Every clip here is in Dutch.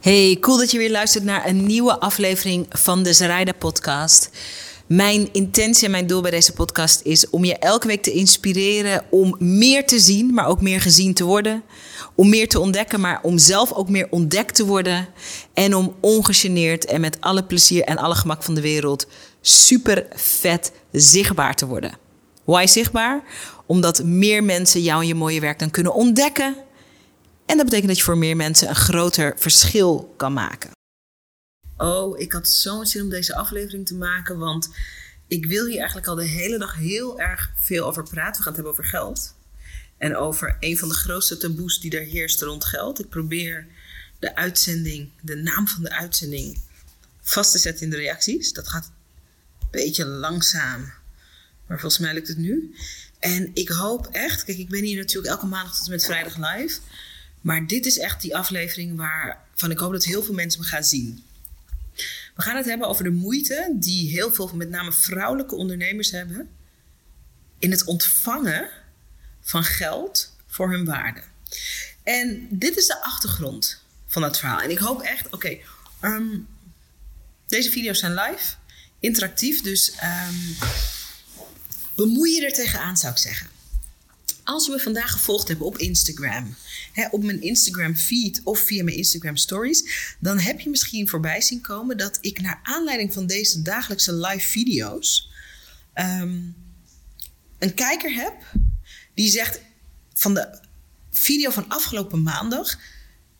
Hey, cool dat je weer luistert naar een nieuwe aflevering van de Zaraida podcast. Mijn intentie en mijn doel bij deze podcast is om je elke week te inspireren om meer te zien, maar ook meer gezien te worden. Om meer te ontdekken, maar om zelf ook meer ontdekt te worden. En om ongegeneerd en met alle plezier en alle gemak van de wereld super vet zichtbaar te worden. Why zichtbaar? Omdat meer mensen jou en je mooie werk dan kunnen ontdekken en dat betekent dat je voor meer mensen een groter verschil kan maken. Oh, ik had zo'n zin om deze aflevering te maken, want ik wil hier eigenlijk al de hele dag heel erg veel over praten. We gaan het hebben over geld. En over een van de grootste taboes die er heerst rond geld. Ik probeer de uitzending, de naam van de uitzending, vast te zetten in de reacties. Dat gaat een beetje langzaam, maar volgens mij lukt het nu. En ik hoop echt, kijk, ik ben hier natuurlijk elke maandag tot en met vrijdag live. Maar dit is echt die aflevering waarvan ik hoop dat heel veel mensen me gaan zien. We gaan het hebben over de moeite die heel veel, met name vrouwelijke ondernemers hebben. in het ontvangen van geld voor hun waarde. En dit is de achtergrond van dat verhaal. En ik hoop echt, oké, ehm, deze video's zijn live, interactief, dus um, bemoei je er tegenaan, zou ik zeggen. Als je me vandaag gevolgd hebt op Instagram, hè, op mijn Instagram feed of via mijn Instagram stories, dan heb je misschien voorbij zien komen dat ik naar aanleiding van deze dagelijkse live video's ehm, een kijker heb die zegt van de video van afgelopen maandag.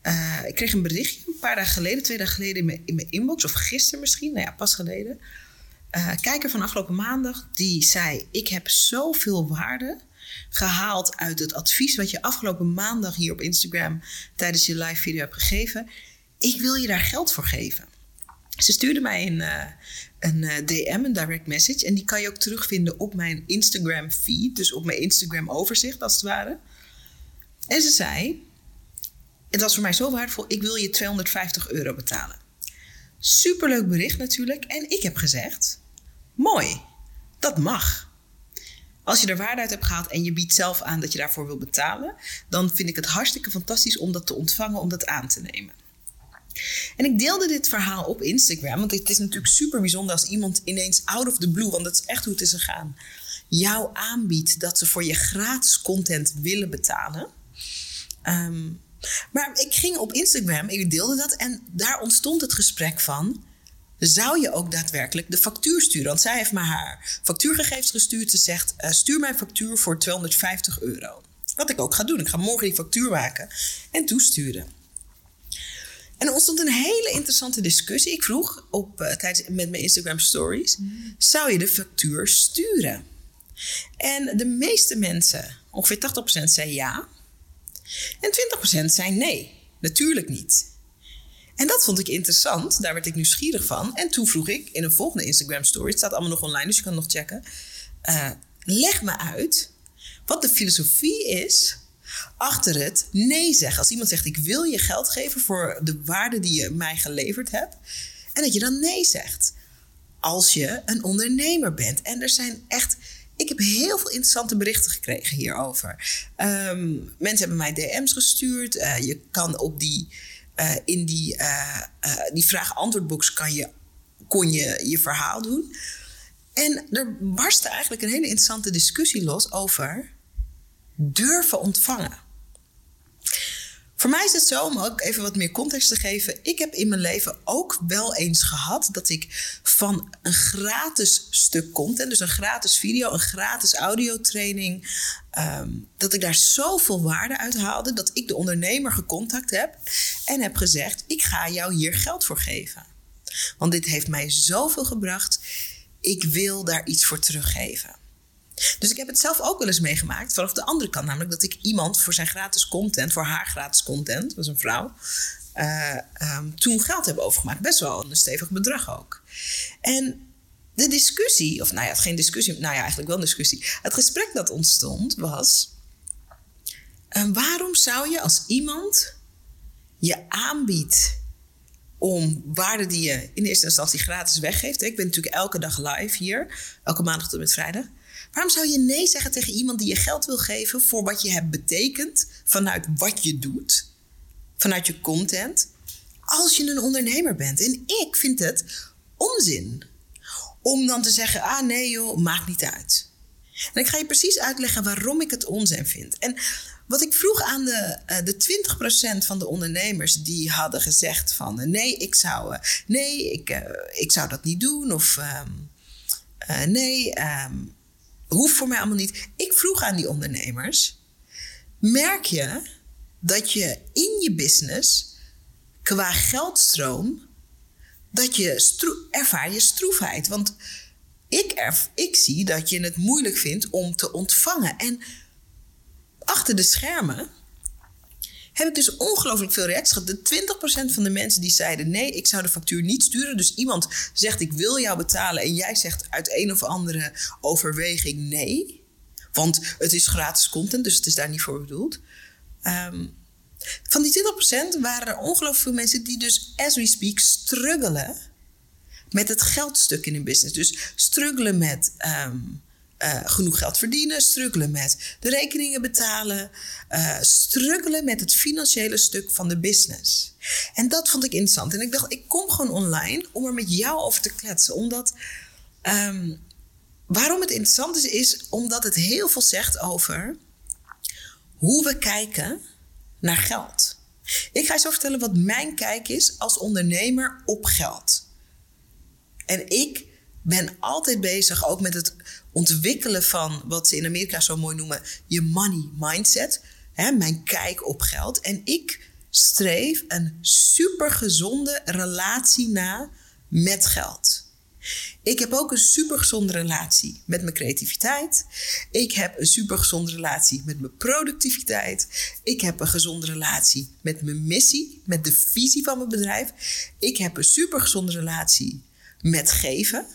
Uh, ik kreeg een berichtje een paar dagen geleden, twee dagen geleden in mijn, in mijn inbox, of gisteren misschien, nou ja, pas geleden. Uh, kijker van afgelopen maandag, die zei: Ik heb zoveel waarde gehaald uit het advies wat je afgelopen maandag hier op Instagram tijdens je live video hebt gegeven. Ik wil je daar geld voor geven. Ze stuurde mij een, uh, een uh, DM, een direct message. En die kan je ook terugvinden op mijn Instagram feed. Dus op mijn Instagram overzicht als het ware. En ze zei: Het was voor mij zo waardevol, ik wil je 250 euro betalen. Superleuk bericht natuurlijk. En ik heb gezegd: Mooi, dat mag. Als je er waarde uit hebt gehaald en je biedt zelf aan dat je daarvoor wil betalen, dan vind ik het hartstikke fantastisch om dat te ontvangen, om dat aan te nemen. En ik deelde dit verhaal op Instagram, want het is natuurlijk super bijzonder als iemand ineens out of the blue, want dat is echt hoe het is gegaan, jou aanbiedt dat ze voor je gratis content willen betalen. Um, maar ik ging op Instagram, ik deelde dat en daar ontstond het gesprek van zou je ook daadwerkelijk de factuur sturen. Want zij heeft me haar factuurgegevens gestuurd. Ze zegt: uh, stuur mijn factuur voor 250 euro. Wat ik ook ga doen. Ik ga morgen die factuur maken en toesturen. En er ontstond een hele interessante discussie. Ik vroeg op, uh, tijdens, met mijn Instagram stories: zou je de factuur sturen? En de meeste mensen, ongeveer 80%, zei ja. En 20% zei nee, natuurlijk niet. En dat vond ik interessant. Daar werd ik nieuwsgierig van. En toen vroeg ik in een volgende Instagram story, het staat allemaal nog online, dus je kan nog checken. Uh, leg me uit wat de filosofie is achter het nee zeggen. Als iemand zegt: Ik wil je geld geven voor de waarde die je mij geleverd hebt. En dat je dan nee zegt. Als je een ondernemer bent. En er zijn echt. Ik heb heel veel interessante berichten gekregen hierover. Um, mensen hebben mij DM's gestuurd. Uh, je kan op die uh, in die, uh, uh, die vraag-antwoordbox kan je, kon je je verhaal doen. En er barstte eigenlijk een hele interessante discussie los over durven ontvangen. Voor mij is het zo, om ook even wat meer context te geven. Ik heb in mijn leven ook wel eens gehad dat ik van een gratis stuk content, dus een gratis video, een gratis audiotraining, um, dat ik daar zoveel waarde uit haalde dat ik de ondernemer gecontact heb en heb gezegd: ik ga jou hier geld voor geven. Want dit heeft mij zoveel gebracht. Ik wil daar iets voor teruggeven. Dus ik heb het zelf ook wel eens meegemaakt vanaf de andere kant. Namelijk dat ik iemand voor zijn gratis content, voor haar gratis content, was een vrouw, uh, um, toen geld heb overgemaakt. Best wel een stevig bedrag ook. En de discussie, of nou ja, geen discussie, nou ja, eigenlijk wel een discussie. Het gesprek dat ontstond was: uh, waarom zou je als iemand je aanbiedt om waarde die je in eerste instantie gratis weggeeft. Ik ben natuurlijk elke dag live hier, elke maandag tot met vrijdag. Waarom zou je nee zeggen tegen iemand die je geld wil geven voor wat je hebt betekend vanuit wat je doet, vanuit je content, als je een ondernemer bent. En ik vind het onzin om dan te zeggen: ah nee joh, maakt niet uit. En ik ga je precies uitleggen waarom ik het onzin vind. En wat ik vroeg aan de, uh, de 20% van de ondernemers die hadden gezegd van... Eh, nee, ik zou, uh, nee, ik, ik zou dat niet doen. Of ehm, nee, um, hoeft voor mij allemaal niet. Ik vroeg aan die ondernemers... merk je dat je in je business qua geldstroom... dat je ervaar je stroefheid. Want ik, erf, ik zie dat je het moeilijk vindt om te ontvangen. En achter de schermen heb ik dus ongelooflijk veel reacties gehad. De 20% van de mensen die zeiden: nee, ik zou de factuur niet sturen. Dus iemand zegt: ik wil jou betalen. En jij zegt uit een of andere overweging nee. Want het is gratis content, dus het is daar niet voor bedoeld. Um, van die 20% waren er ongelooflijk veel mensen die dus, as we speak, struggelen met het geldstuk in hun business. Dus struggelen met um, uh, genoeg geld verdienen, struggelen met de rekeningen betalen, uh, struggelen met het financiële stuk van de business. En dat vond ik interessant. En ik dacht, ik kom gewoon online om er met jou over te kletsen. Omdat, um, waarom het interessant is, is omdat het heel veel zegt over hoe we kijken naar geld. Ik ga je zo vertellen wat mijn kijk is als ondernemer op geld. En ik ben altijd bezig ook met het ontwikkelen van wat ze in Amerika zo mooi noemen je money mindset. Hè, mijn kijk op geld. En ik streef een supergezonde relatie na met geld. Ik heb ook een supergezonde relatie met mijn creativiteit. Ik heb een supergezonde relatie met mijn productiviteit. Ik heb een gezonde relatie met mijn missie, met de visie van mijn bedrijf. Ik heb een supergezonde relatie met geven.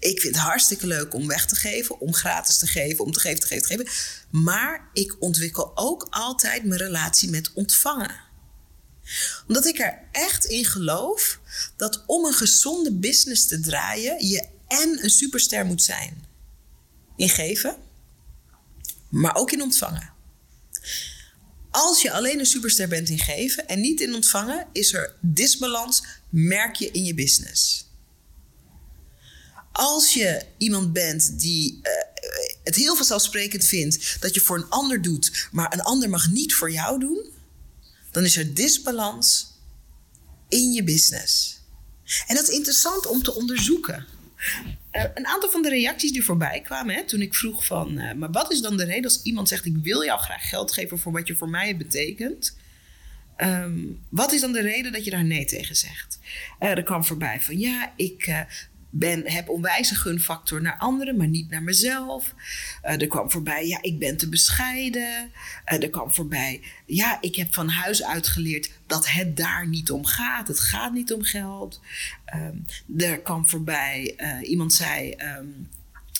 Ik vind het hartstikke leuk om weg te geven, om gratis te geven, om te geven, te geven, te geven. Maar ik ontwikkel ook altijd mijn relatie met ontvangen. Omdat ik er echt in geloof dat om een gezonde business te draaien, je en een superster moet zijn. In geven, maar ook in ontvangen. Als je alleen een superster bent in geven en niet in ontvangen, is er disbalans, merk je in je business als je iemand bent die uh, het heel vanzelfsprekend vindt dat je voor een ander doet, maar een ander mag niet voor jou doen, dan is er disbalans in je business. En dat is interessant om te onderzoeken. Uh, een aantal van de reacties die voorbij kwamen, hè, toen ik vroeg van, uh, maar wat is dan de reden als iemand zegt, ik wil jou graag geld geven voor wat je voor mij betekent? Um, wat is dan de reden dat je daar nee tegen zegt? Er kwam voorbij van ja, ik ben, heb onwijs een gunfactor naar anderen, maar niet naar mezelf. Uh, er kwam voorbij, ja, ik ben te bescheiden. Uh, er kwam voorbij, ja, ik heb van huis uit geleerd dat het daar niet om gaat. Het gaat niet om geld. Um, er kwam voorbij, uh, iemand zei, um,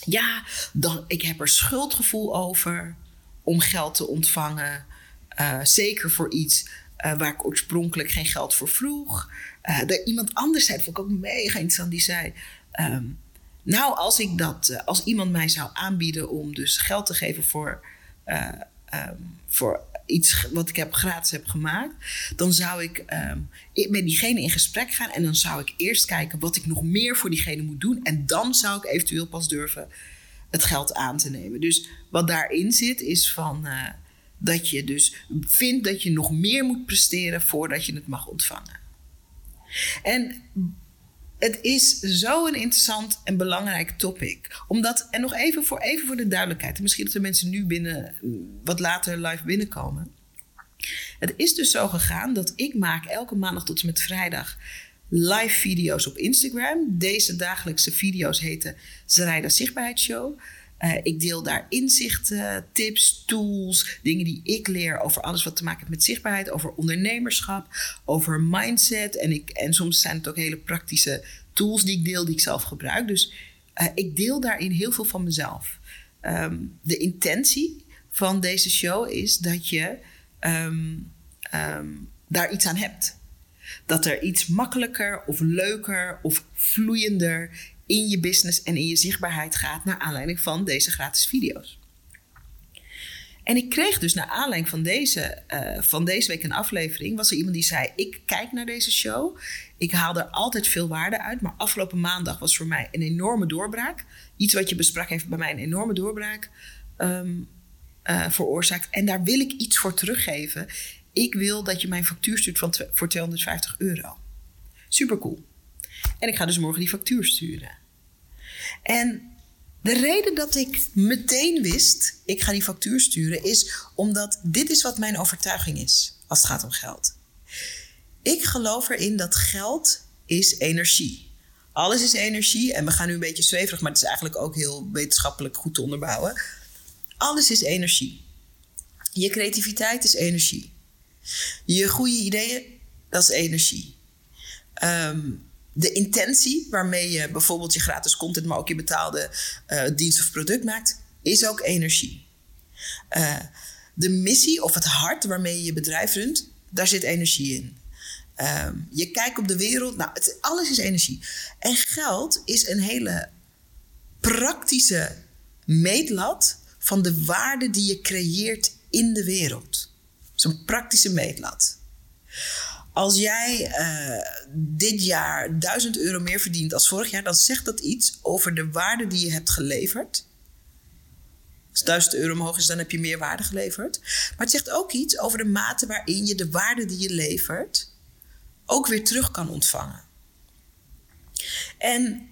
ja, dan, ik heb er schuldgevoel over om geld te ontvangen. zeker voor iets waar ik oorspronkelijk geen geld voor vroeg. Uh, iemand anders zei, dat vond ik ook mega interessant, die zei... Um, nou, als ik dat, uh, als iemand mij zou aanbieden om dus geld te geven voor, uh, um, voor iets wat ik heb, gratis heb gemaakt, dan zou ik um, met diegene in gesprek gaan en dan zou ik eerst kijken wat ik nog meer voor diegene moet doen en dan zou ik eventueel pas durven het geld aan te nemen. Dus wat daarin zit is van uh, dat je dus vindt dat je nog meer moet presteren voordat je het mag ontvangen. En het is zo'n interessant en belangrijk topic. Omdat, en nog even voor, even voor de duidelijkheid. Misschien dat de mensen nu binnen, wat later live binnenkomen. Het is dus zo gegaan dat ik maak elke maandag tot en met vrijdag live video's op Instagram. Deze dagelijkse video's heten Zaraida Zichtbaarheidsshow. Uh, ik deel daar inzichten, tips, tools, dingen die ik leer over alles wat te maken heeft met zichtbaarheid, over ondernemerschap, over mindset. En, ik, en soms zijn het ook hele praktische tools die ik deel, die ik zelf gebruik. Dus uh, ik deel daarin heel veel van mezelf. Um, de intentie van deze show is dat je um, um, daar iets aan hebt. Dat er iets makkelijker of leuker of vloeiender in je business en in je zichtbaarheid gaat naar aanleiding van deze gratis video's. En ik kreeg dus naar aanleiding van deze, eh, van deze week een aflevering... was er iemand die zei, ik kijk naar deze show. Ik haal er altijd veel waarde uit. Maar afgelopen maandag was voor mij een enorme doorbraak. Iets wat je besprak heeft bij mij een enorme doorbraak ehm, eh, veroorzaakt. En daar wil ik iets voor teruggeven. Ik wil dat je mijn factuur stuurt van voor 250 euro. Super cool. En ik ga dus morgen die factuur sturen. En de reden dat ik meteen wist, ik ga die factuur sturen, is omdat dit is wat mijn overtuiging is als het gaat om geld. Ik geloof erin dat geld is energie. Alles is energie en we gaan nu een beetje zweverig, maar het is eigenlijk ook heel wetenschappelijk goed te onderbouwen. Alles is energie. Je creativiteit is energie. Je goede ideeën, dat is energie. Um, de intentie waarmee je bijvoorbeeld je gratis content, maar ook je betaalde uh, dienst of product maakt, is ook energie. Uh, de missie of het hart waarmee je je bedrijf runt, daar zit energie in. Uh, je kijkt op de wereld, nou, het, alles is energie. En geld is een hele praktische meetlat van de waarde die je creëert in de wereld. Zo'n praktische meetlat. Als jij uh, dit jaar 1000 euro meer verdient als vorig jaar, dan zegt dat iets over de waarde die je hebt geleverd. Als 1000 euro omhoog is, dan heb je meer waarde geleverd. Maar het zegt ook iets over de mate waarin je de waarde die je levert ook weer terug kan ontvangen. En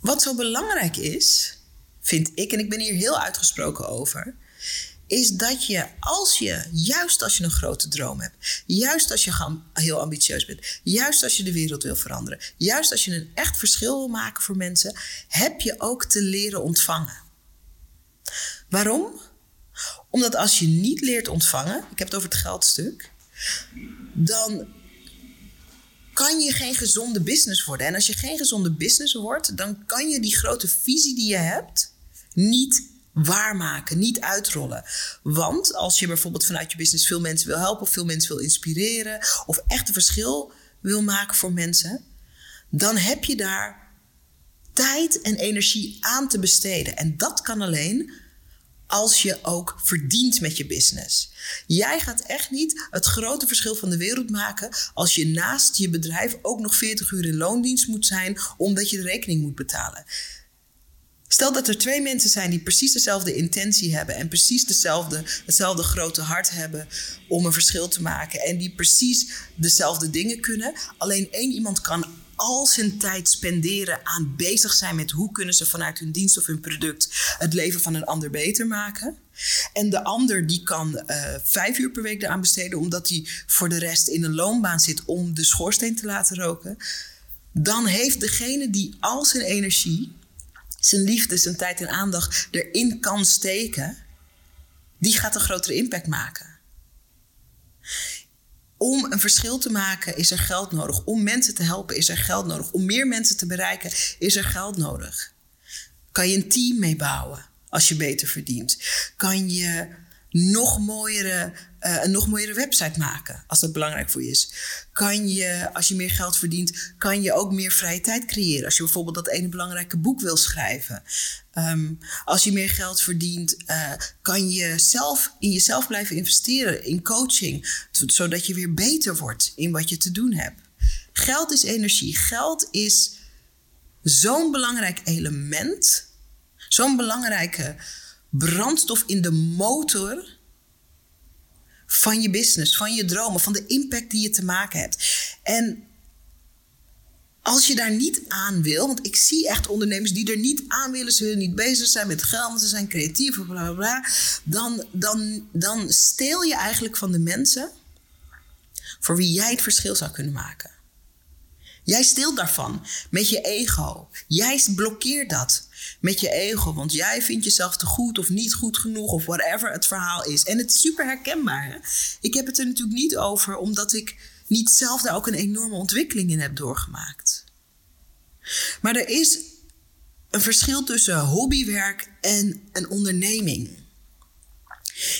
wat zo belangrijk is, vind ik, en ik ben hier heel uitgesproken over, is dat je als je, juist als je een grote droom hebt, juist als je heel ambitieus bent, juist als je de wereld wil veranderen, juist als je een echt verschil wil maken voor mensen, heb je ook te leren ontvangen. Waarom? Omdat als je niet leert ontvangen, ik heb het over het geldstuk, dan kan je geen gezonde business worden. En als je geen gezonde business wordt, dan kan je die grote visie die je hebt niet waarmaken, niet uitrollen. Want als je bijvoorbeeld vanuit je business veel mensen wil helpen, of veel mensen wil inspireren, of echt een verschil wil maken voor mensen, dan heb je daar tijd en energie aan te besteden. En dat kan alleen als je ook verdient met je business. Jij gaat echt niet het grote verschil van de wereld maken als je naast je bedrijf ook nog 40 uur in loondienst moet zijn omdat je de rekening moet betalen. Stel dat er twee mensen zijn die precies dezelfde intentie hebben en precies dezelfde, hetzelfde grote hart hebben om een verschil te maken en die precies dezelfde dingen kunnen. Alleen één iemand kan al zijn tijd spenderen aan bezig zijn met hoe kunnen ze vanuit hun dienst of hun product het leven van een ander beter maken. En de ander die kan uh, vijf uur per week eraan besteden omdat hij voor de rest in een loonbaan zit om de schoorsteen te laten roken. Dan heeft degene die al zijn energie zijn liefde, zijn tijd en aandacht erin kan steken, die gaat een grotere impact maken. Om een verschil te maken is er geld nodig. Om mensen te helpen is er geld nodig. Om meer mensen te bereiken is er geld nodig. Kan je een team meebouwen als je beter verdient? Kan je nog mooiere, uh, een nog mooiere website maken, als dat belangrijk voor je is. Kan je, als je meer geld verdient, kan je ook meer vrije tijd creëren. Als je bijvoorbeeld dat ene belangrijke boek wil schrijven. Um, als je meer geld verdient, uh, kan je zelf in jezelf blijven investeren, in coaching, zodat je weer beter wordt in wat je te doen hebt. Geld is energie. Geld is zo'n belangrijk element, zo'n belangrijke brandstof in de motor van je business, van je dromen, van de impact die je te maken hebt. En als je daar niet aan wil, want ik zie echt ondernemers die er niet aan willen, ze willen niet bezig zijn met geld, ze zijn creatief, bla bla bla, dan, dan, dan steel je eigenlijk van de mensen voor wie jij het verschil zou kunnen maken. Jij steelt daarvan met je ego. Jij blokkeert dat met je ego, want jij vindt jezelf te goed of niet goed genoeg of whatever het verhaal is. En het is super herkenbaar. Hè? Ik heb het er natuurlijk niet over omdat ik niet zelf daar ook een enorme ontwikkeling in heb doorgemaakt. Maar er is een verschil tussen hobbywerk en een onderneming.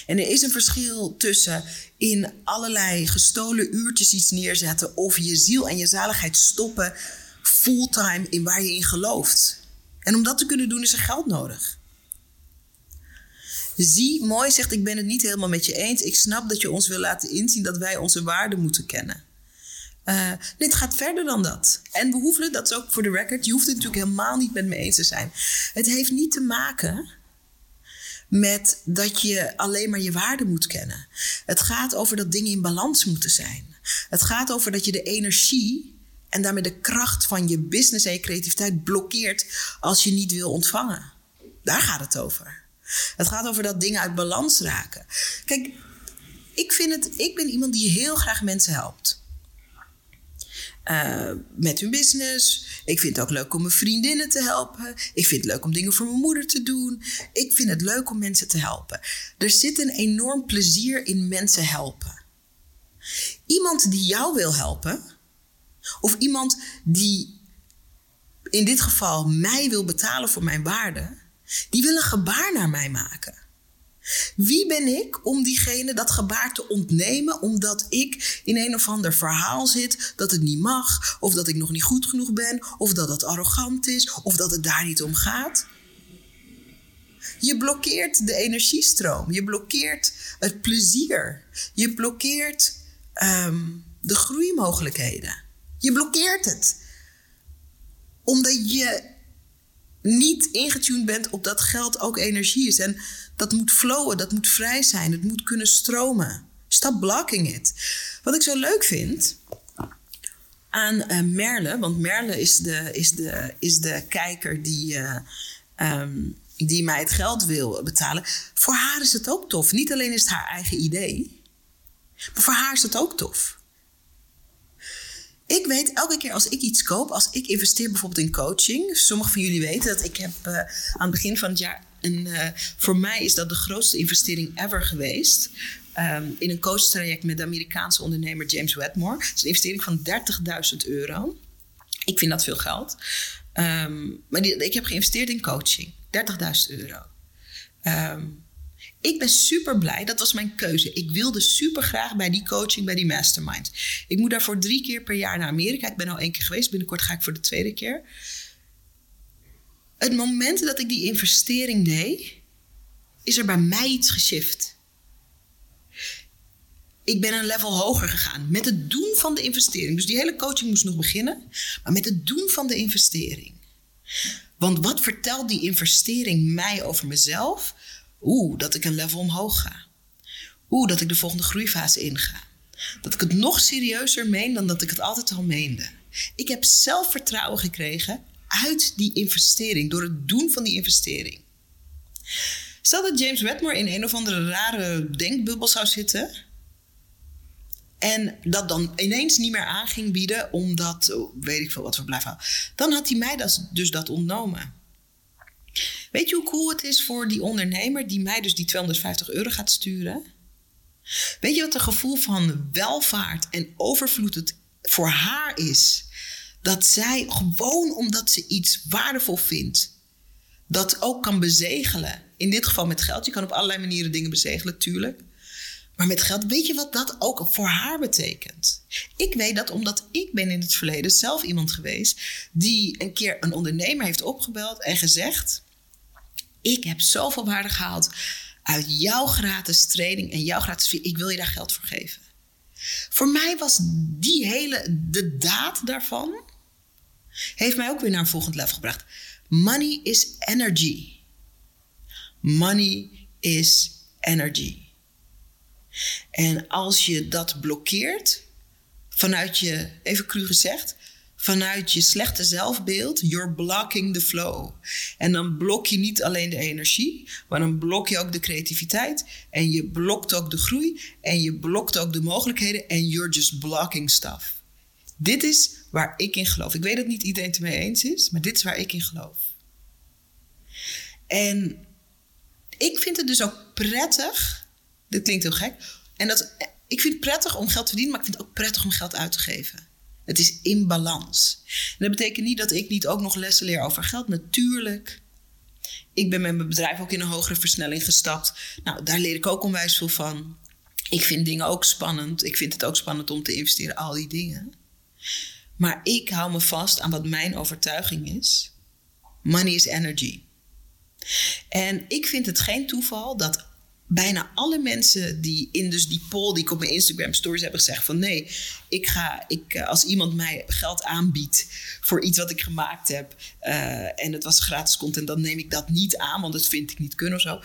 En er is een verschil tussen in allerlei gestolen uurtjes iets neerzetten of je ziel en je zaligheid stoppen fulltime in waar je in gelooft. En om dat te kunnen doen is er geld nodig. Zie, mooi zegt, ik ben het niet helemaal met je eens. Ik snap dat je ons wil laten inzien dat wij onze waarden moeten kennen. Uh, dit gaat verder dan dat. En we hoeven, dat is ook voor de record, je hoeft het natuurlijk helemaal niet met me eens te zijn. Het heeft niet te maken met dat je alleen maar je waarden moet kennen. Het gaat over dat dingen in balans moeten zijn. Het gaat over dat je de energie en daarmee de kracht van je business en je creativiteit blokkeert als je niet wil ontvangen. Daar gaat het over. Het gaat over dat dingen uit balans raken. Kijk, ik, vind het, ik ben iemand die heel graag mensen helpt. Uh, met hun business. Ik vind het ook leuk om mijn vriendinnen te helpen. Ik vind het leuk om dingen voor mijn moeder te doen. Ik vind het leuk om mensen te helpen. Er zit een enorm plezier in mensen helpen. Iemand die jou wil helpen, of iemand die in dit geval mij wil betalen voor mijn waarde, die wil een gebaar naar mij maken. Wie ben ik om diegene dat gebaar te ontnemen omdat ik in een of ander verhaal zit dat het niet mag, of dat ik nog niet goed genoeg ben, of dat het arrogant is, of dat het daar niet om gaat? Je blokkeert de energiestroom, je blokkeert het plezier, je blokkeert um, de groeimogelijkheden. Je blokkeert het. Omdat je niet ingetuned bent op dat geld ook energie is. En dat moet flowen, dat moet vrij zijn, het moet kunnen stromen. Stop blocking it. Wat ik zo leuk vind aan uh, Merle, want Merle is de, is de, is de kijker die, uh, um, die mij het geld wil betalen. Voor haar is het ook tof. Niet alleen is het haar eigen idee, maar voor haar is het ook tof. Ik weet elke keer als ik iets koop, als ik investeer bijvoorbeeld in coaching. Sommigen van jullie weten dat ik heb uh, aan het begin van het jaar. Een, uh, voor mij is dat de grootste investering ever geweest. Um, in een coachtraject met de Amerikaanse ondernemer James Wedmore. Het is een investering van 30.000 euro. Ik vind dat veel geld. Um, maar die, ik heb geïnvesteerd in coaching. 30.000 euro. Um, ik ben super blij, dat was mijn keuze. Ik wilde super graag bij die coaching, bij die mastermind. Ik moet daarvoor drie keer per jaar naar Amerika. Ik ben al één keer geweest, binnenkort ga ik voor de tweede keer. Het moment dat ik die investering deed, is er bij mij iets geshift. Ik ben een level hoger gegaan met het doen van de investering. Dus die hele coaching moest nog beginnen, maar met het doen van de investering. Want wat vertelt die investering mij over mezelf? Oeh, dat ik een level omhoog ga. Oeh, dat ik de volgende groeifase inga. Dat ik het nog serieuzer meen dan dat ik het altijd al meende. Ik heb zelfvertrouwen gekregen uit die investering, door het doen van die investering. Stel dat James Wedmore in een of andere rare denkbubbel zou zitten. En dat dan ineens niet meer aan ging bieden, omdat, oh, weet ik veel wat blijven houden. Dan had hij mij dus dat ontnomen. Weet je hoe cool het is voor die ondernemer die mij dus die 250 euro gaat sturen? Weet je wat het gevoel van welvaart en overvloed het voor haar is? Dat zij gewoon omdat ze iets waardevol vindt, dat ook kan bezegelen. In dit geval met geld. Je kan op allerlei manieren dingen bezegelen, tuurlijk. Maar met geld, weet je wat dat ook voor haar betekent? Ik weet dat omdat ik ben in het verleden zelf iemand geweest die een keer een ondernemer heeft opgebeld en gezegd: ik heb zoveel waarde gehaald uit jouw gratis training en jouw gratis Ik wil je daar geld voor geven. Voor mij was die hele, de daad daarvan, heeft mij ook weer naar een volgend level gebracht. Money is energy. Money is energy. En als je dat blokkeert, vanuit je, even cru gezegd, vanuit je slechte zelfbeeld, you're blocking the flow. En dan blok je niet alleen de energie, maar dan blok je ook de creativiteit. En je blokt ook de groei. En je blokt ook de mogelijkheden. En you're just blocking stuff. Dit is waar ik in geloof. Ik weet dat niet iedereen het mee eens is, maar dit is waar ik in geloof. En ik vind het dus ook prettig. Dit klinkt heel gek. En dat, ik vind het prettig om geld te verdienen, maar ik vind het ook prettig om geld uit te geven. Het is in balans. En dat betekent niet dat ik niet ook nog lessen leer over geld. Natuurlijk. Ik ben met mijn bedrijf ook in een hogere versnelling gestapt. Nou, daar leer ik ook onwijs veel van. Ik vind dingen ook spannend. Ik vind het ook spannend om te investeren, al die dingen. Maar ik hou me vast aan wat mijn overtuiging is. Money is energy. En ik vind het geen toeval dat bijna alle mensen die in dus die poll die ik op mijn Instagram stories hebben gezegd van nee, ik ga, ik, eh, als iemand mij geld aanbiedt voor iets wat ik gemaakt heb uh, en het was gratis content, dan neem ik dat niet aan, want dat vind ik niet kunnen of zo.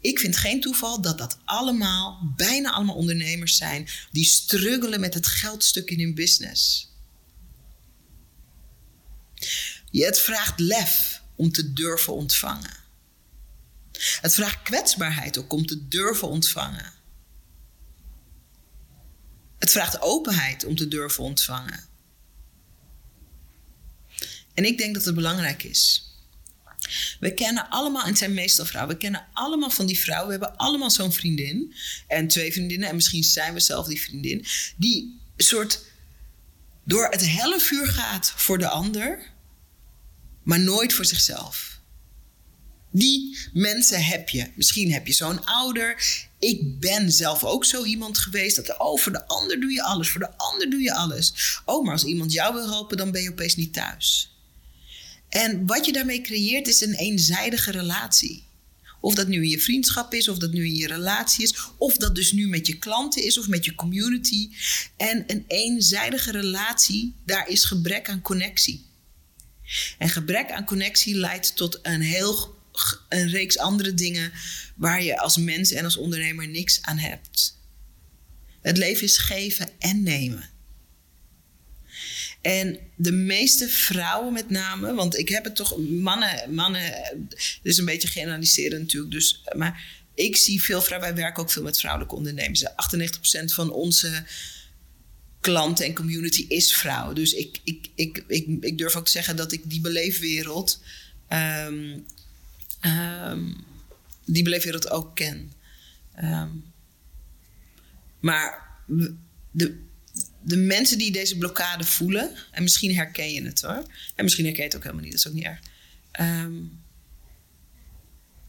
Ik vind geen toeval dat dat allemaal, bijna allemaal ondernemers zijn die struggelen met het geldstuk in hun business. Je, het vraagt lef om te durven ontvangen. Het vraagt kwetsbaarheid ook om te durven ontvangen. Het vraagt openheid om te durven ontvangen. En ik denk dat het belangrijk is. We kennen allemaal, en het zijn meestal vrouwen, we kennen allemaal van die vrouwen. We hebben allemaal zo'n vriendin en twee vriendinnen, en misschien zijn we zelf die vriendin, die soort door het helle vuur gaat voor de ander, maar nooit voor zichzelf. Die mensen heb je. Misschien heb je zo'n ouder. Ik ben zelf ook zo iemand geweest. Dat, oh, voor de ander doe je alles. Voor de ander doe je alles. Oh, maar als iemand jou wil helpen, dan ben je opeens niet thuis. En wat je daarmee creëert, is een eenzijdige relatie. Of dat nu in je vriendschap is, of dat nu in je relatie is, of dat dus nu met je klanten is of met je community. En een eenzijdige relatie, daar is gebrek aan connectie. En gebrek aan connectie leidt tot een heel een reeks andere dingen waar je als mens en als ondernemer niks aan hebt. Het leven is geven en nemen. En de meeste vrouwen met name, want ik heb het toch, mannen, mannen, het is een beetje generaliseren natuurlijk, dus, maar ik zie veel vrouwen, wij werken ook veel met vrouwelijke ondernemers. 98% van onze klanten en community is vrouw. Dus ik, ik, ik, ik, durf ook te zeggen dat ik die beleefwereld um, um, die beleefwereld ook ken. Um, maar de, de mensen die deze blokkade voelen, en misschien herken je het hoor, en misschien herken je het ook helemaal niet, dat is ook niet erg. Um,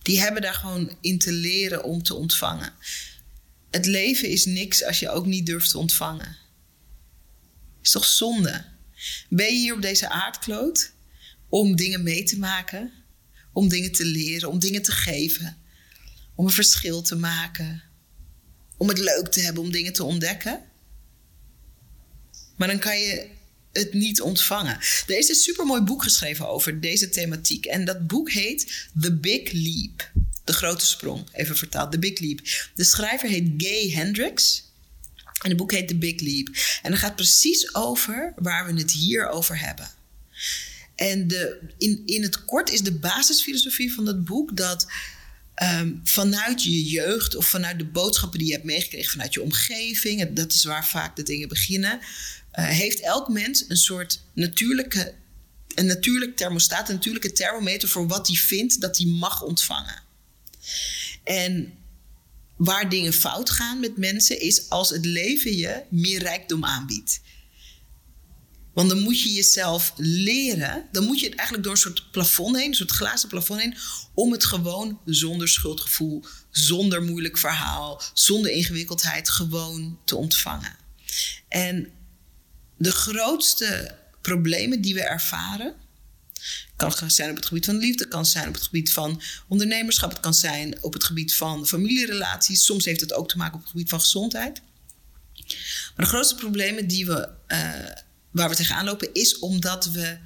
die hebben daar gewoon in te leren om te ontvangen. Het leven is niks als je ook niet durft te ontvangen. Is toch zonde? Ben je hier op deze aardkloot om dingen mee te maken om dingen te leren, om dingen te geven, om een verschil te maken, om het leuk te hebben, om dingen te ontdekken. Maar dan kan je het niet ontvangen. Er is een supermooi boek geschreven over deze thematiek. En dat boek heet The Big Leap. De grote sprong, even vertaald. The Big Leap. De schrijver heet Gay Hendricks. En het boek heet The Big Leap. En dat gaat precies over waar we het hier over hebben. En de, in, in het kort is de basisfilosofie van dat boek dat ehm, vanuit je jeugd of vanuit de boodschappen die je hebt meegekregen vanuit je omgeving, dat is waar vaak de dingen beginnen, uh, heeft elk mens een soort natuurlijke, een natuurlijk thermostaat, een natuurlijke thermometer voor wat hij vindt dat hij mag ontvangen. En waar dingen fout gaan met mensen is als het leven je meer rijkdom aanbiedt. Want dan moet je jezelf leren. Dan moet je het eigenlijk door een soort plafond heen, een soort glazen plafond heen. Om het gewoon zonder schuldgevoel, zonder moeilijk verhaal, zonder ingewikkeldheid gewoon te ontvangen. En de grootste problemen die we ervaren. Kan zijn op het gebied van liefde, kan zijn op het gebied van ondernemerschap, het kan zijn op het gebied van familierelaties. Soms heeft het ook te maken op het gebied van gezondheid. Maar de grootste problemen die we uh, waar we tegenaan lopen, is omdat we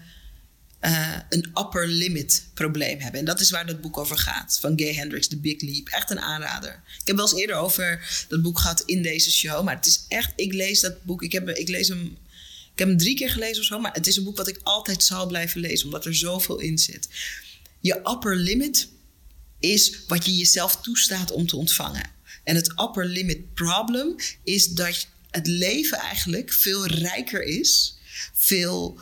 uh, een upper limit probleem hebben. En dat is waar dat boek over gaat. Van Gay Hendricks, The Big Leap. Echt een aanrader. Ik heb wel eens eerder over dat boek gehad in deze show. Maar het is echt, ik lees dat boek. Ik, heb, ik lees hem. Ik heb hem drie keer gelezen of zo. Maar het is een boek wat ik altijd zal blijven lezen. Omdat er zoveel in zit. Je upper limit is wat je jezelf toestaat om te ontvangen. En het upper limit problem is dat het leven eigenlijk veel rijker is, veel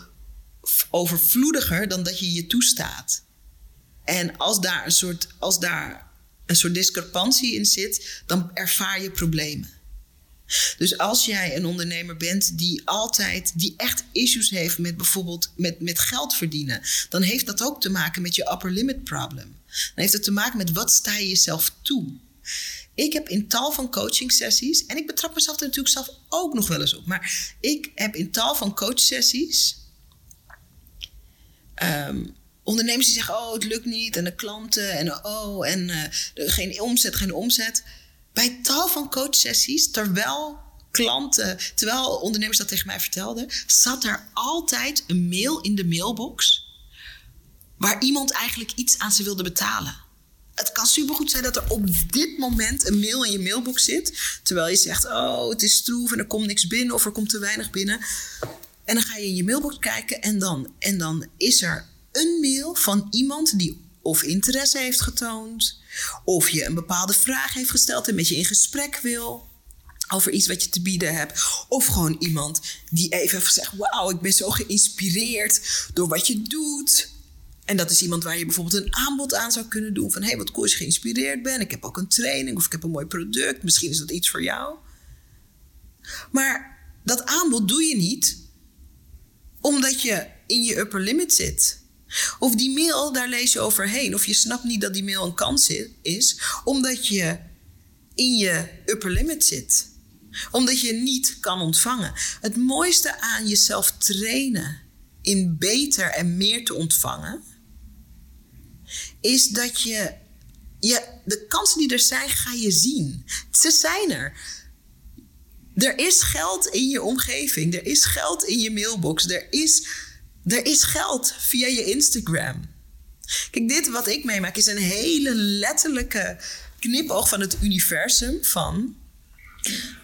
overvloediger dan dat je je toestaat. En als daar een soort, als daar een soort discrepantie in zit, dan ervaar je problemen. Dus als jij een ondernemer bent die altijd, die echt issues heeft met bijvoorbeeld met, met geld verdienen, dan heeft dat ook te maken met je upper limit problem. Dan heeft het te maken met wat sta je jezelf toe. Ik heb in tal van coaching sessies, en ik betrap mezelf er natuurlijk zelf ook nog wel eens op, maar ik heb in tal van coachsessies um, ondernemers die zeggen: Oh, het lukt niet. En de klanten. En oh, en uh, geen omzet, geen omzet. Bij tal van coachsessies, terwijl klanten, terwijl ondernemers dat tegen mij vertelden, zat er altijd een mail in de mailbox. Waar iemand eigenlijk iets aan ze wilde betalen. Het kan supergoed zijn dat er op dit moment een mail in je mailbox zit. Terwijl je zegt: Oh, het is stroef en er komt niks binnen of er komt te weinig binnen. En dan ga je in je mailbox kijken en dan, en dan is er een mail van iemand die of interesse heeft getoond, of je een bepaalde vraag heeft gesteld en met je in gesprek wil over iets wat je te bieden hebt. Of gewoon iemand die even zegt: Wauw, ik ben zo geïnspireerd door wat je doet. En dat is iemand waar je bijvoorbeeld een aanbod aan zou kunnen doen. Van hé, hey, wat cool als je geïnspireerd bent. Ik heb ook een training of ik heb een mooi product. Misschien is dat iets voor jou. Maar dat aanbod doe je niet omdat je in je upper limit zit. Of die mail, daar lees je overheen. Of je snapt niet dat die mail een kans is, omdat je in je upper limit zit. Omdat je niet kan ontvangen. Het mooiste aan jezelf trainen in beter en meer te ontvangen, is dat je, je de kansen die er zijn, ga je zien. Ze zijn er. Er is geld in je omgeving. Er is geld in je mailbox. Er is, er is geld via je Instagram. Kijk, dit wat ik meemaak is een hele letterlijke knipoog van het universum van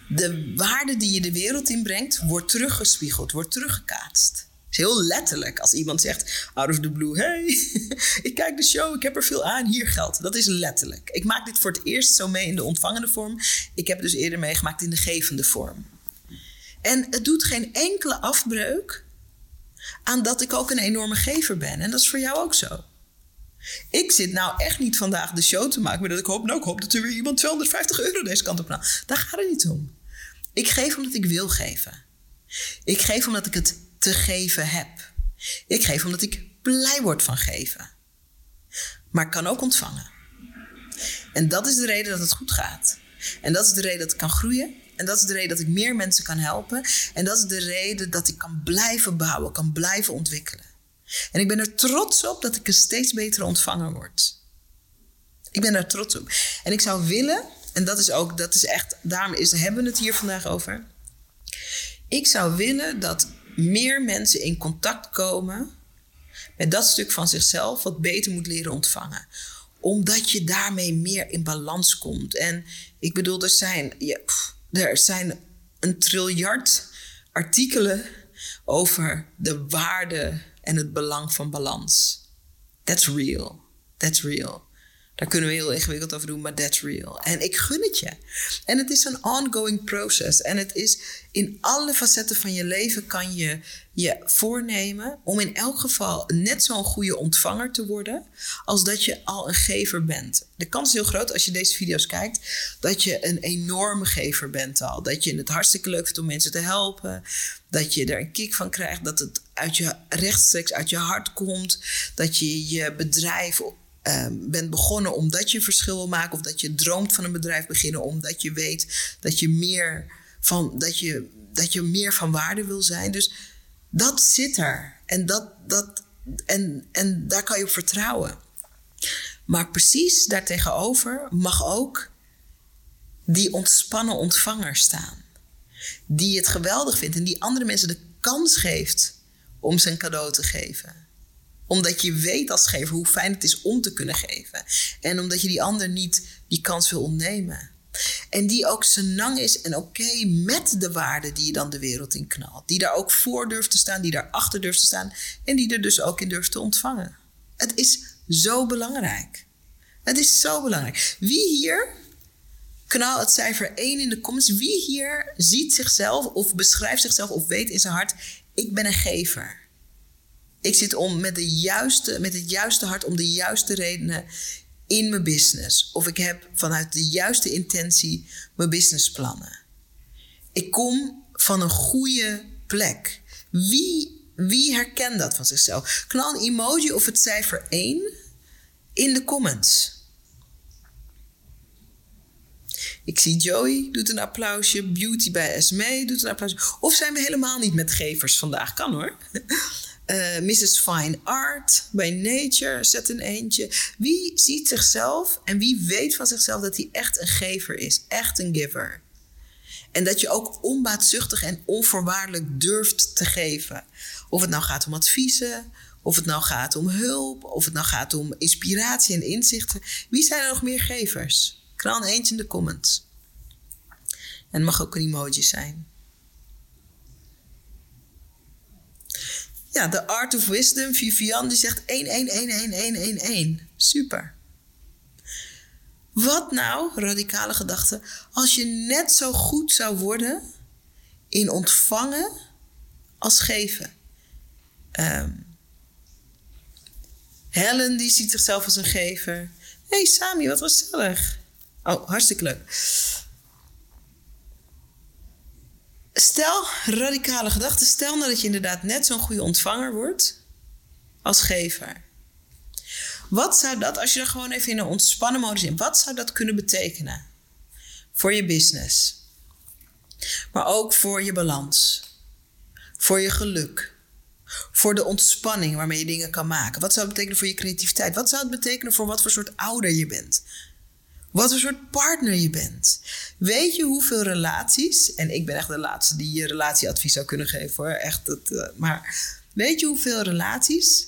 de waarde die je de wereld inbrengt, wordt teruggespiegeld, wordt teruggekaatst heel letterlijk als iemand zegt out of the blue: Hey, ik kijk de show, ik heb er veel aan, hier geldt. Dat is letterlijk. Ik maak dit voor het eerst zo mee in de ontvangende vorm. Ik heb het dus eerder meegemaakt in de gevende vorm. En het doet geen enkele afbreuk aan dat ik ook een enorme gever ben. En dat is voor jou ook zo. Ik zit nou echt niet vandaag de show te maken, maar dat ik hoop, nou, hoop dat er weer iemand 250 euro deze kant op gaat. Daar gaat het niet om. Ik geef omdat ik wil geven. Ik geef omdat ik het te geven heb. Ik geef omdat ik blij word van geven. Maar kan ook ontvangen. En dat is de reden dat het goed gaat. En dat is de reden dat ik kan groeien. En dat is de reden dat ik meer mensen kan helpen. En dat is de reden dat ik kan blijven bouwen, kan blijven ontwikkelen. En ik ben er trots op dat ik een steeds betere ontvanger word. Ik ben er trots op. En ik zou willen, en dat is ook, dat is echt, daarom is, hebben we het hier vandaag over. Ik zou willen dat meer mensen in contact komen met dat stuk van zichzelf wat beter moet leren ontvangen. Omdat je daarmee meer in balans komt. En ik bedoel, er zijn, er zijn een triljard artikelen over de waarde en het belang van balans. That's real. That's real. Daar kunnen we heel ingewikkeld over doen, maar that's real. En ik gun het je. En het is een ongoing process. En het is in alle facetten van je leven kan je je voornemen om in elk geval net zo'n goede ontvanger te worden als dat je al een gever bent. De kans is heel groot als je deze video's kijkt dat je een enorme gever bent al. Dat je het hartstikke leuk vindt om mensen te helpen. Dat je er een kick van krijgt. Dat het uit je rechtstreeks uit je hart komt. Dat je je bedrijf um, bent begonnen omdat je verschil wil maken, of dat je droomt van een bedrijf beginnen omdat je weet dat je meer van, dat je, dat je meer van waarde wil zijn. Dus dat zit er. En, dat, dat, en, en daar kan je op vertrouwen. Maar precies daartegenover mag ook die ontspannen ontvanger staan. Die het geweldig vindt en die andere mensen de kans geeft om zijn cadeau te geven omdat je weet als gever hoe fijn het is om te kunnen geven. En omdat je die ander niet die kans wil ontnemen. En die ook senang is en oké met de waarde die je dan de wereld in knalt. Die daar ook voor durft te staan, die daar achter durft te staan. En die er dus ook in durft te ontvangen. Het is zo belangrijk. Het is zo belangrijk. Wie hier, knal het cijfer 1 in de comments. Wie hier ziet zichzelf of beschrijft zichzelf of weet in zijn hart: ik ben een gever. Ik zit om met, de juiste, met het juiste hart om de juiste redenen in mijn business. Of ik heb vanuit de juiste intentie mijn businessplannen. Ik kom van een goede plek. Wie, wie herkent dat van zichzelf? Knal een emoji of het cijfer 1 in de comments. Ik zie Joey doet een applausje. Beauty bij Esme doet een applausje. Of zijn we helemaal niet met gevers vandaag? Kan hoor. Uh, Mrs. Fine Art bij nature, zet een eentje. Wie ziet zichzelf en wie weet van zichzelf dat hij echt een gever is, echt een giver? En dat je ook onbaatzuchtig en onvoorwaardelijk durft te geven. Of het nou gaat om adviezen, of het nou gaat om hulp, of het nou gaat om inspiratie en inzichten. Wie zijn er nog meer gevers? Knal een eentje in de comments. En mag ook een emoji zijn. Ja, de Art of Wisdom, Vivian, die zegt 1111111. Super. Wat nou, radicale gedachte, als je net zo goed zou worden in ontvangen als geven? Um, Helen, die ziet zichzelf als een gever. hey Sami, wat gezellig. Oh, hartstikke leuk. Stel, radicale gedachte, stel nou dat je inderdaad net zo'n goede ontvanger wordt als gever. Wat zou dat, als je er gewoon even in een ontspannen modus in, wat zou dat kunnen betekenen voor je business? Maar ook voor je balans, voor je geluk, voor de ontspanning waarmee je dingen kan maken. Wat zou het betekenen voor je creativiteit? Wat zou het betekenen voor wat voor soort ouder je bent? Wat voor soort partner je bent. Weet je hoeveel relaties, en ik ben echt de laatste die je relatieadvies zou kunnen geven hoor, echt. Dat, uh, maar weet je hoeveel relaties,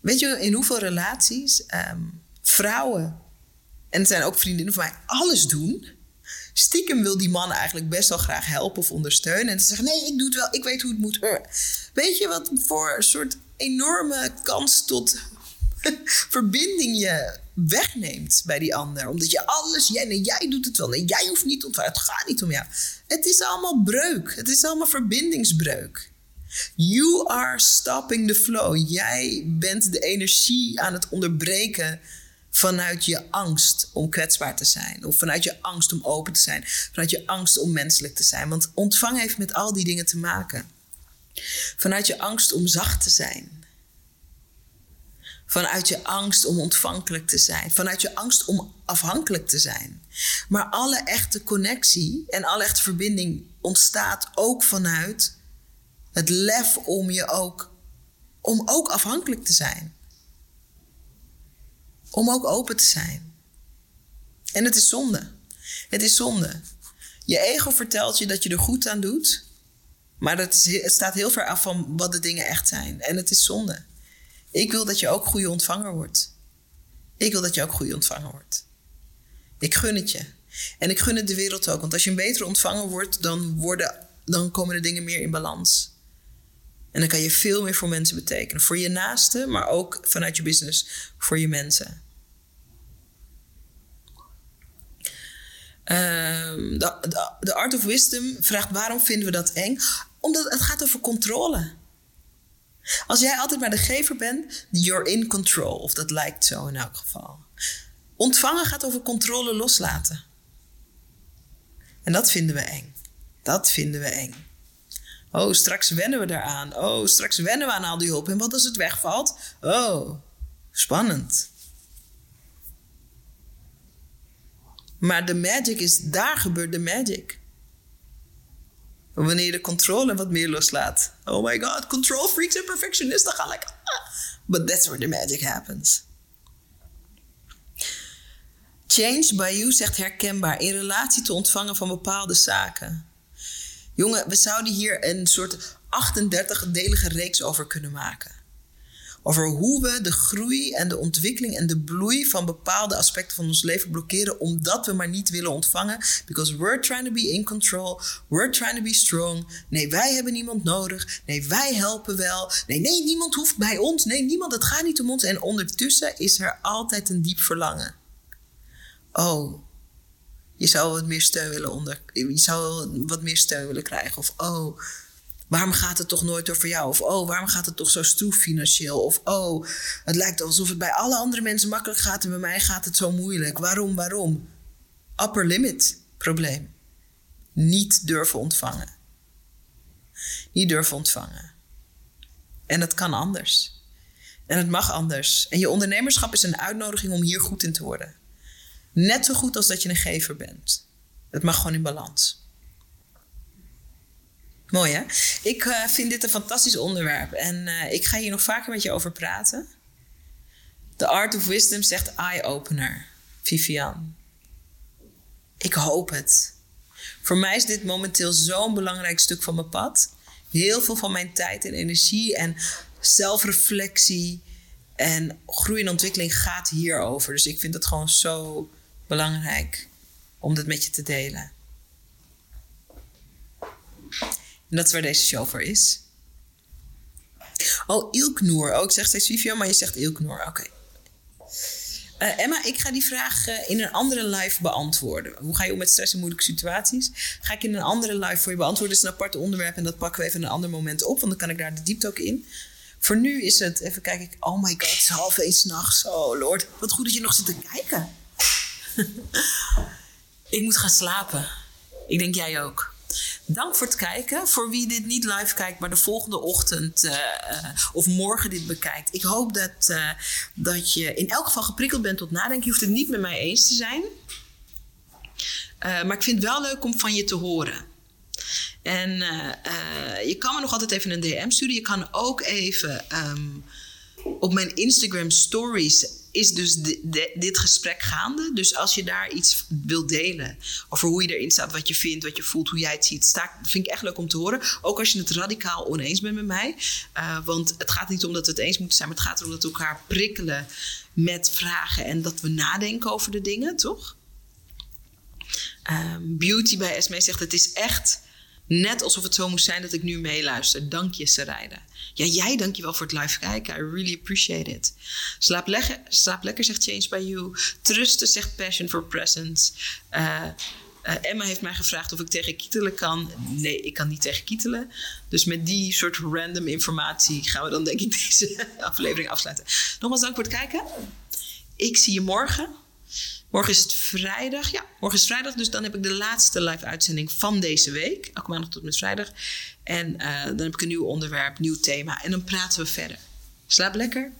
weet je in hoeveel relaties um, vrouwen, en het zijn ook vriendinnen van mij, alles doen. Stiekem wil die man eigenlijk best wel graag helpen of ondersteunen. En ze zeggen: Nee, ik doe het wel, ik weet hoe het moet. Weet je wat voor een soort enorme kans tot verbinding je wegneemt bij die ander. Omdat je alles, jij, nee, jij doet het wel. Nee, jij hoeft niet ontvangen. Het gaat niet om jou. Het is allemaal breuk. Het is allemaal verbindingsbreuk. You are stopping the flow. Jij bent de energie aan het onderbreken vanuit je angst om kwetsbaar te zijn. Of vanuit je angst om open te zijn. Vanuit je angst om menselijk te zijn. Want ontvang heeft met al die dingen te maken. Vanuit je angst om zacht te zijn. Vanuit je angst om ontvankelijk te zijn. Vanuit je angst om afhankelijk te zijn. Maar alle echte connectie en alle echte verbinding ontstaat ook vanuit het lef om je ook, om ook afhankelijk te zijn. Om ook open te zijn. En het is zonde. Het is zonde. Je ego vertelt je dat je er goed aan doet. Maar is, het staat heel ver af van wat de dingen echt zijn. En het is zonde. Ik wil dat je ook goede ontvanger wordt. Ik wil dat je ook goede ontvanger wordt. Ik gun het je. En ik gun het de wereld ook. Want als je een betere ontvanger wordt, dan, worden, dan komen de dingen meer in balans. En dan kan je veel meer voor mensen betekenen. Voor je naasten, maar ook vanuit je business voor je mensen. De, de, de Art of Wisdom vraagt waarom vinden we dat eng? Omdat het gaat over controle. Als jij altijd maar de gever bent, you're in control. Of dat lijkt zo in elk geval. Ontvangen gaat over controle loslaten. En dat vinden we eng. Dat vinden we eng. Oh, straks wennen we daaraan. Oh, straks wennen we aan al die hulp. En wat als het wegvalt? Oh, spannend. Maar de magic is, daar gebeurt de magic. Wanneer je de controle wat meer loslaat. Oh my god, control freaks en perfectionisten gaan lekker. But that's where the magic happens. Change by you zegt herkenbaar in relatie te ontvangen van bepaalde zaken. Jongen, we zouden hier een soort 38-delige reeks over kunnen maken. Over hoe we de groei en de ontwikkeling en de bloei van bepaalde aspecten van ons leven blokkeren omdat we maar niet willen ontvangen. Because we're trying to be in control. We're trying to be strong. Nee, wij hebben niemand nodig. Nee, wij helpen wel. Nee, nee, niemand hoeft bij ons. Nee, niemand, het gaat niet om ons. En ondertussen is er altijd een diep verlangen. Oh, je zou wat meer steun willen onder. Je zou wat meer steun willen krijgen. Of oh, waarom gaat het toch nooit over jou? Of oh, waarom gaat het toch zo stroef financieel? Of oh, het lijkt alsof het bij alle andere mensen makkelijk gaat en bij mij gaat het zo moeilijk. Waarom, waarom? Upper limit probleem. Niet durven ontvangen. Niet durven ontvangen. En het kan anders. En het mag anders. En je ondernemerschap is een uitnodiging om hier goed in te worden. Net zo goed als dat je een gever bent. Het mag gewoon in balans. Mooi hè? Ik uh, vind dit een fantastisch onderwerp en uh, ik ga hier nog vaker met je over praten. The Art of Wisdom zegt eye-opener. Vivian. Ik hoop het. Voor mij is dit momenteel zo'n belangrijk stuk van mijn pad. Heel veel van mijn tijd en energie en zelfreflectie en groei en ontwikkeling gaat hierover. Dus ik vind het gewoon zo belangrijk om dit met je te delen. En dat is waar deze show voor is. Oh, Ilknoer. Oh, ik zeg steeds Vivio, maar je zegt Ilknoer. Oké. Uh, Emma, ik ga die vraag uh, in een andere live beantwoorden. Hoe ga je om met stress en moeilijke situaties? Ga ik in een andere live voor je beantwoorden. Dat is een apart onderwerp en dat pakken we even een ander moment op. Want dan kan ik daar de diepte ook in. Voor nu is het, even kijken, oh my god, het is half één s'nachts. Oh lord, wat goed dat je nog zit te kijken. ik moet gaan slapen. Ik denk jij ook. Dank voor het kijken. Voor wie dit niet live kijkt, maar de volgende ochtend uh, of morgen dit bekijkt. Ik hoop dat, uh, dat je in elk geval geprikkeld bent tot nadenken. Je hoeft het niet met mij eens te zijn. maar ik vind het wel leuk om van je te horen. En je kan me nog altijd even een DM sturen. Je kan ook even um, op mijn Instagram stories is dus dit gesprek gaande. Dus als je daar iets wilt delen over hoe je erin staat, wat je vindt, wat je voelt, hoe jij het ziet, sta, vind ik echt leuk om te horen. Ook als je het radicaal oneens bent met mij. Uh, want het gaat niet om dat we het eens moeten zijn, maar het gaat erom dat we elkaar prikkelen met vragen en dat we nadenken over de dingen, toch? Um, Beauty bij Esme zegt: Het is echt Net alsof het zo moest zijn dat ik nu meeluister. Dank je, Sarayda. Ja, jij dank je wel voor het live kijken. I really appreciate it. Slaap, lekker, slaap lekker, zegt Change by You. Trusten, zegt Passion for Presence. Uh, uh, Emma heeft mij gevraagd of ik tegen kietelen kan. Nee, ik kan niet tegen kietelen. Dus met die soort random informatie gaan we dan denk ik deze aflevering afsluiten. Nogmaals dank voor het kijken. Ik zie je morgen. Morgen is het vrijdag. Ja, morgen is vrijdag. Dus dan heb ik de laatste live uitzending van deze week. Elke maandag tot met vrijdag. En uh, dan heb ik een nieuw onderwerp, nieuw thema. En dan praten we verder. Slaap lekker.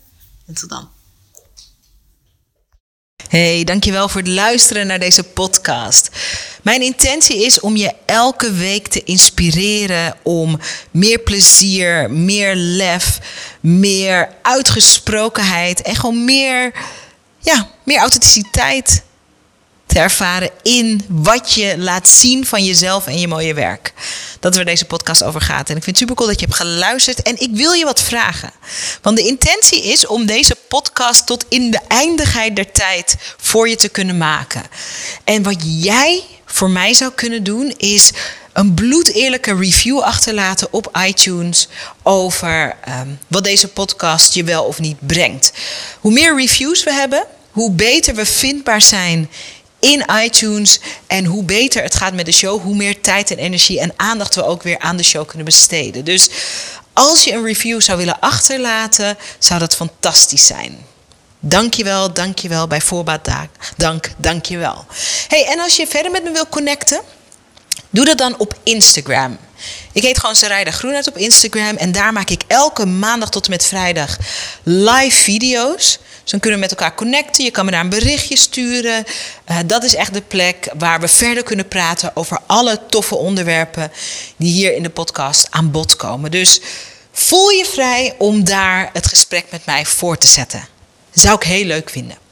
En tot dan. Hey, dankjewel voor het luisteren naar deze podcast. Mijn intentie is om je elke week te inspireren om meer plezier, meer lef, meer uitgesprokenheid en gewoon meer ja, meer authenticiteit te ervaren in wat je laat zien van jezelf en je mooie werk. Dat is waar deze podcast over gaat. En ik vind het super cool dat je hebt geluisterd. En ik wil je wat vragen. Want de intentie is om deze podcast tot in de eindigheid der tijd voor je te kunnen maken. En wat jij voor mij zou kunnen doen is een bloedeerlijke review achterlaten op iTunes over um, wat deze podcast je wel of niet brengt. Hoe meer reviews we hebben, hoe beter we vindbaar zijn in iTunes en hoe beter het gaat met de show, hoe meer tijd en energie en aandacht we ook weer aan de show kunnen besteden. Dus als je een review zou willen achterlaten, zou dat fantastisch zijn. Dankjewel, dankjewel, bij voorbaat dank, dankjewel. Hey, en als je verder met me wil connecten, doe dat dan op Instagram. Ik heet gewoon Sarayda Groenheid op Instagram en daar maak ik elke maandag tot en met vrijdag live video's. Dus kunnen we met elkaar connecten. Je kan me daar een berichtje sturen. Uh, dat is echt de plek waar we verder kunnen praten over alle toffe onderwerpen die hier in de podcast aan bod komen. Dus voel je vrij om daar het gesprek met mij voor te zetten. Zou ik heel leuk vinden.